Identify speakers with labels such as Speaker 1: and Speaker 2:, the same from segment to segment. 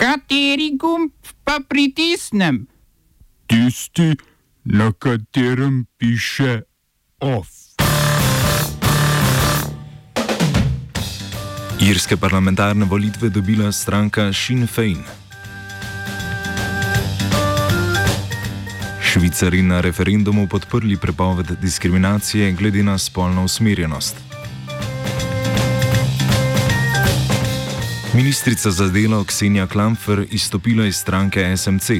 Speaker 1: Kateri gumb pa pritisnem?
Speaker 2: Tisti, na katerem piše OF.
Speaker 3: Irske parlamentarne volitve dobila stranka Sinn Fein. Švicari na referendumu podprli prepoved diskriminacije glede na spolno usmerjenost. Ministrica za delo Ksenija Klamfer izstopila iz stranke SMC.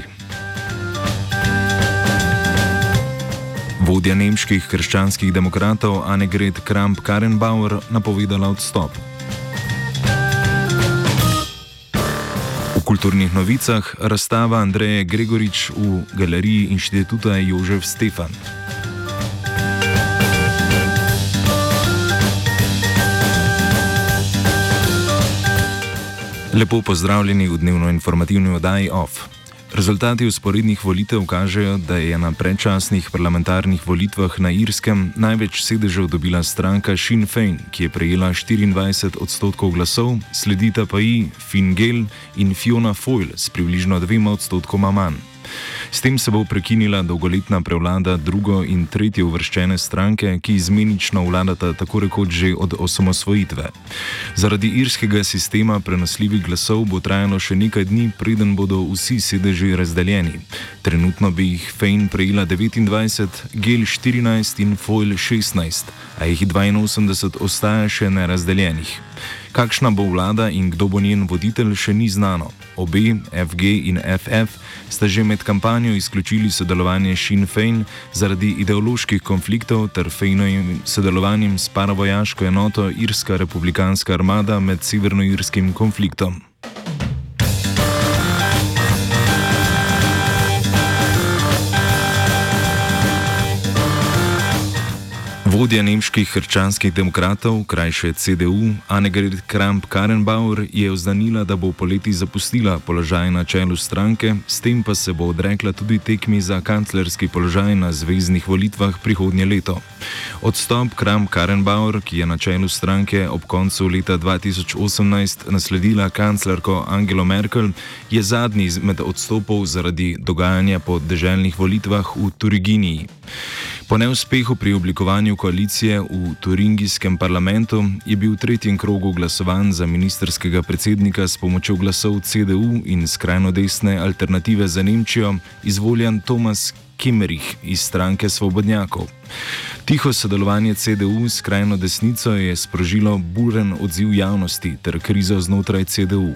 Speaker 3: Vodja nemških krščanskih demokratov Annegret Kramp-Karrenbauer napovedala odstop. V kulturnih novicah razstava Andreje Gregorič v galeriji inštituta Jožef Stefan. Lepo pozdravljeni v dnevno informativni oddaji OFF. Rezultati usporednih volitev kažejo, da je na predčasnih parlamentarnih volitvah na Irskem največ sedežev dobila stranka Sinn Fein, ki je prejela 24 odstotkov glasov, sledita pa ji Finn Gale in Fiona Foyle s približno dvema odstotkoma manj. S tem se bo prekinila dolgoletna prevlada drugo in tretje uvrščene stranke, ki izmenično vladata tako rekoč že od osamosvojitve. Zaradi irskega sistema prenosljivih glasov bo trajalo še nekaj dni, preden bodo vsi sedeži razdeljeni. Trenutno bi jih Fein prejela 29, Gel 14 in Foil 16, a jih 82 ostaja še nerazdeljenih. Kakšna bo vlada in kdo bo njen voditelj, še ni znano. Obe, FG in FF, sta že med kampanjo izključili sodelovanje Sinn Fein zaradi ideoloških konfliktov ter Feinovim sodelovanjem s paravojaško enoto Irska republikanska armada med severnoirskim konfliktom. Vodja nemških hrčanskih demokratov, krajše CDU, Annegret Kramp-Karrenbauer, je oznanila, da bo poleti zapustila položaj na čelu stranke, s tem pa se bo odrekla tudi tekmi za kanclerski položaj na zvezdnih volitvah prihodnje leto. Odstop Kramp-Karrenbauer, ki je na čelu stranke ob koncu leta 2018 nasledila kanclerko Angelo Merkel, je zadnji med odstopov zaradi dogajanja po deželnih volitvah v Turiginiji. Po neuspehu pri oblikovanju koalicije v turingijskem parlamentu je bil v tretjem krogu glasovan za ministerskega predsednika s pomočjo glasov CDU in skrajno desne alternative za Nemčijo izvoljen Tomas Kimmerich iz stranke Svobodnjakov. Tiho sodelovanje CDU s krajno desnico je sprožilo buren odziv javnosti ter krizo znotraj CDU.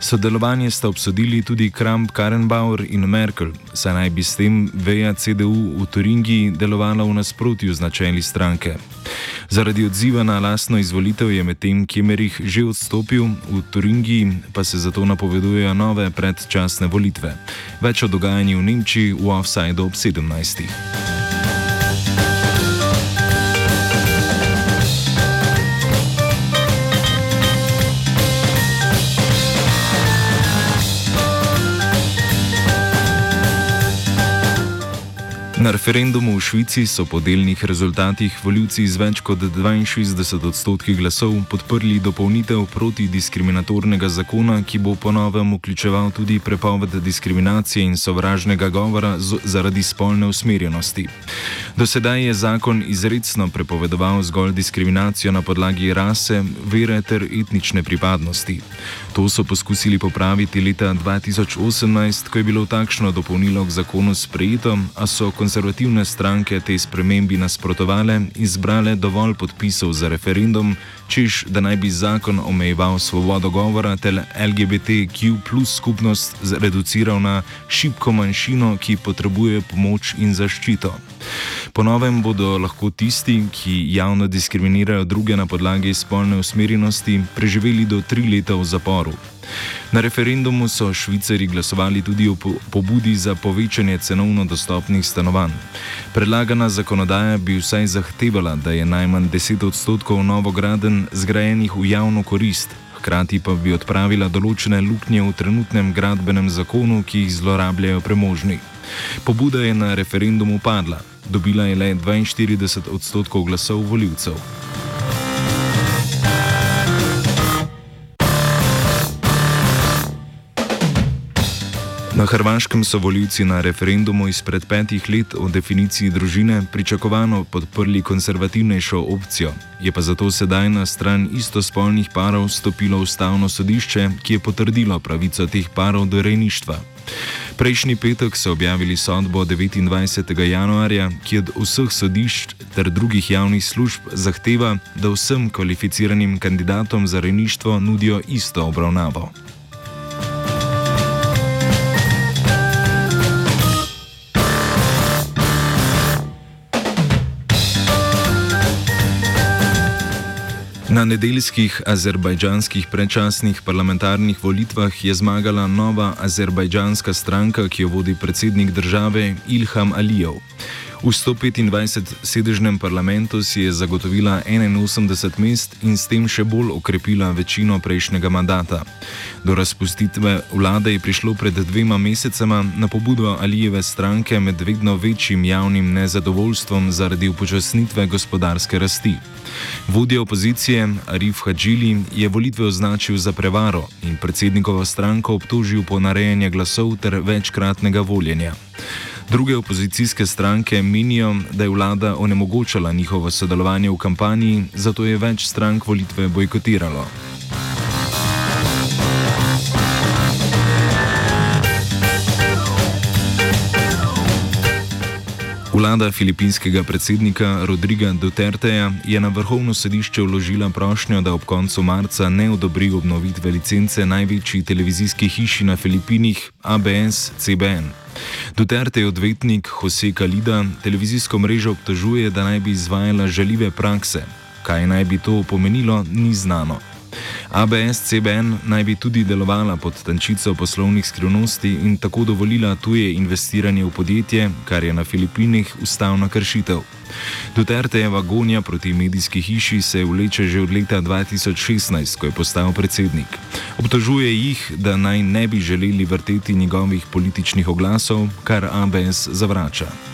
Speaker 3: Sodelovanje sta obsodili tudi Kramp, Karenbauer in Merkel, saj naj bi s tem veja CDU v Turingiji delovala v nasprotju z načeli stranke. Zaradi odziva na lastno izvolitev je medtem Kemerih že odstopil, v Turingiji pa se zato napovedujejo nove predčasne volitve. Več o dogajanju v Nemčiji v Offside ob 17. Na referendumu v Švici so po delnih rezultatih voljivci z več kot 62 odstotki glasov podprli dopolnitev proti diskriminatornega zakona, ki bo ponovem vključeval tudi prepoved diskriminacije in sovražnega govora zaradi spolne usmerjenosti. Do sedaj je zakon izredno prepovedoval zgolj diskriminacijo na podlagi rase, vere ter etnične pripadnosti. To so poskusili popraviti leta 2018, ko je bilo takšno dopolnilo k zakonu sprejeto, a so konzervativci konzervativne stranke tej spremembi nasprotovale in zbrale dovolj podpisov za referendum, češ da naj bi zakon omejeval svobodo govora ter LGBTQ plus skupnost reduciral na šibko manjšino, ki potrebuje pomoč in zaščito. Ponovem bodo lahko tisti, ki javno diskriminirajo druge na podlagi spolne usmerjenosti, preživeli do tri leta v zaporu. Na referendumu so Švicari glasovali tudi o pobudi za povečanje cenovno dostopnih stanovanj. Predlagana zakonodaja bi vsaj zahtevala, da je najmanj 10 odstotkov novograden zgrajenih v javno korist, hkrati pa bi odpravila določene luknje v trenutnem gradbenem zakonu, ki jih zlorabljajo premožni. Pobuda je na referendumu padla, dobila je le 42 odstotkov glasov voljivcev. Na Hrvaškem so voljivci na referendumu izpred petih let o definiciji družine pričakovano podprli konservativnejšo opcijo. Je pa zato sedaj na stran istospolnih parov stopilo ustavno sodišče, ki je potrdilo pravico teh parov do rejništva. Prejšnji petek so objavili sodbo 29. januarja, ki od vseh sodišč ter drugih javnih služb zahteva, da vsem kvalificiranim kandidatom za rejništvo nudijo isto obravnavo. Na nedeljskih azerbajdžanskih predčasnih parlamentarnih volitvah je zmagala nova azerbajdžanska stranka, ki jo vodi predsednik države Ilham Alijev. V 125-sedežnem parlamentu si je zagotovila 81 mest in s tem še bolj okrepila večino prejšnjega mandata. Do razpustitve vlade je prišlo pred dvema mesecema na pobudo Alijeve stranke med vedno večjim javnim nezadovoljstvom zaradi upočasnitve gospodarske rasti. Vodja opozicije Arif Hadžili je volitve označil za prevaro in predsednikovo stranko obtožil ponarejanja glasov ter večkratnega voljenja. Druge opozicijske stranke menijo, da je vlada onemogočala njihovo sodelovanje v kampanji, zato je več strank volitve bojkotiralo. Vlada filipinskega predsednika Rodriga Duterteja je na vrhovno sodišče vložila prošnjo, da ob koncu marca ne odobri obnovitve licence največji televizijski hiši na Filipinih ABS-CBN. Duterte je odvetnik Jose Kalida televizijsko mrežo obtožuje, da naj bi izvajala želive prakse. Kaj naj bi to pomenilo, ni znano. ABS-CBN naj bi tudi delovala pod tančico poslovnih skrivnosti in tako dovolila tuje investiranje v podjetje, kar je na Filipinih ustavna kršitev. Dutertejeva gonja proti medijski hiši se vleče že od leta 2016, ko je postal predsednik. Obtožuje jih, da naj ne bi želeli vrteti njegovih političnih oglasov, kar ABS zavrača.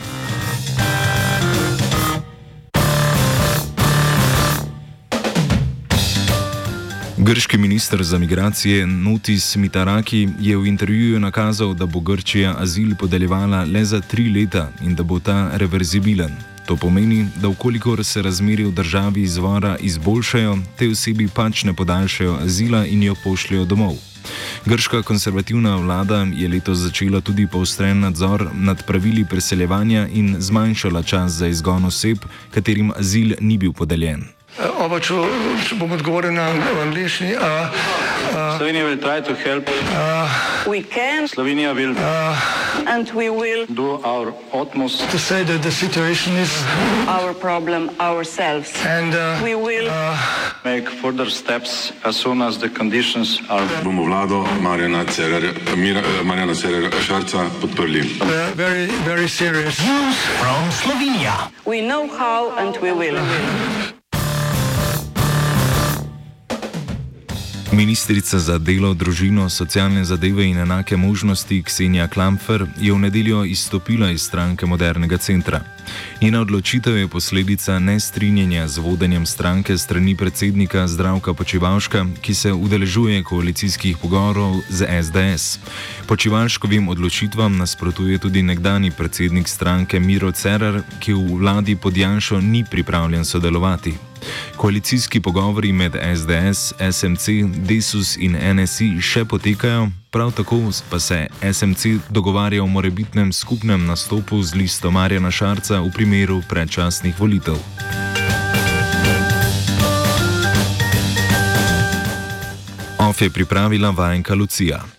Speaker 3: Grški minister za migracije Notis Mitaraki je v intervjuju nakazal, da bo Grčija azil podeljevala le za tri leta in da bo ta reverzibilen. To pomeni, da ukolikor se razmeri v državi izvora izboljšajo, te osebi pač ne podaljšajo azila in jo pošljajo domov. Grška konservativna vlada je letos začela tudi poostren nadzor nad pravili preseljevanja in zmanjšala čas za izgon oseb, katerim azil ni bil podeljen.
Speaker 4: Oba, če, če bom odgovoril na angliški.
Speaker 5: Slovenija will try to help.
Speaker 6: We can
Speaker 5: Slovenija will
Speaker 6: and we will
Speaker 5: do our utmost
Speaker 4: To say that the situation is
Speaker 6: our problem ourselves.
Speaker 4: and uh,
Speaker 6: We will
Speaker 5: make further steps as soon as the conditions are
Speaker 7: bomo vlado Marjana Cererja, Mira, eh, Marjana Cererja Šarca podprli.
Speaker 4: uh, very, very serious.
Speaker 6: we know how and we will.
Speaker 3: Ministrica za delo, družino, socialne zadeve in enake možnosti Ksenija Klamfer je v nedeljo izstopila iz stranke Modernega centra. Njena odločitev je posledica nestrinjenja z vodenjem stranke strani predsednika Zdravka Počivalška, ki se udeležuje koalicijskih pogovorov z SDS. Počivalškovim odločitvam nasprotuje tudi nekdani predsednik stranke Miro Cerar, ki v vladi pod Janšo ni pripravljen sodelovati. Koalicijski pogovori med SDS, SMC, Desus in NSI še potekajo, prav tako pa se SMC dogovarja o morebitnem skupnem nastopu z listo Marjana Šarca v primeru predčasnih volitev. OF je pripravila vajenka Lucija.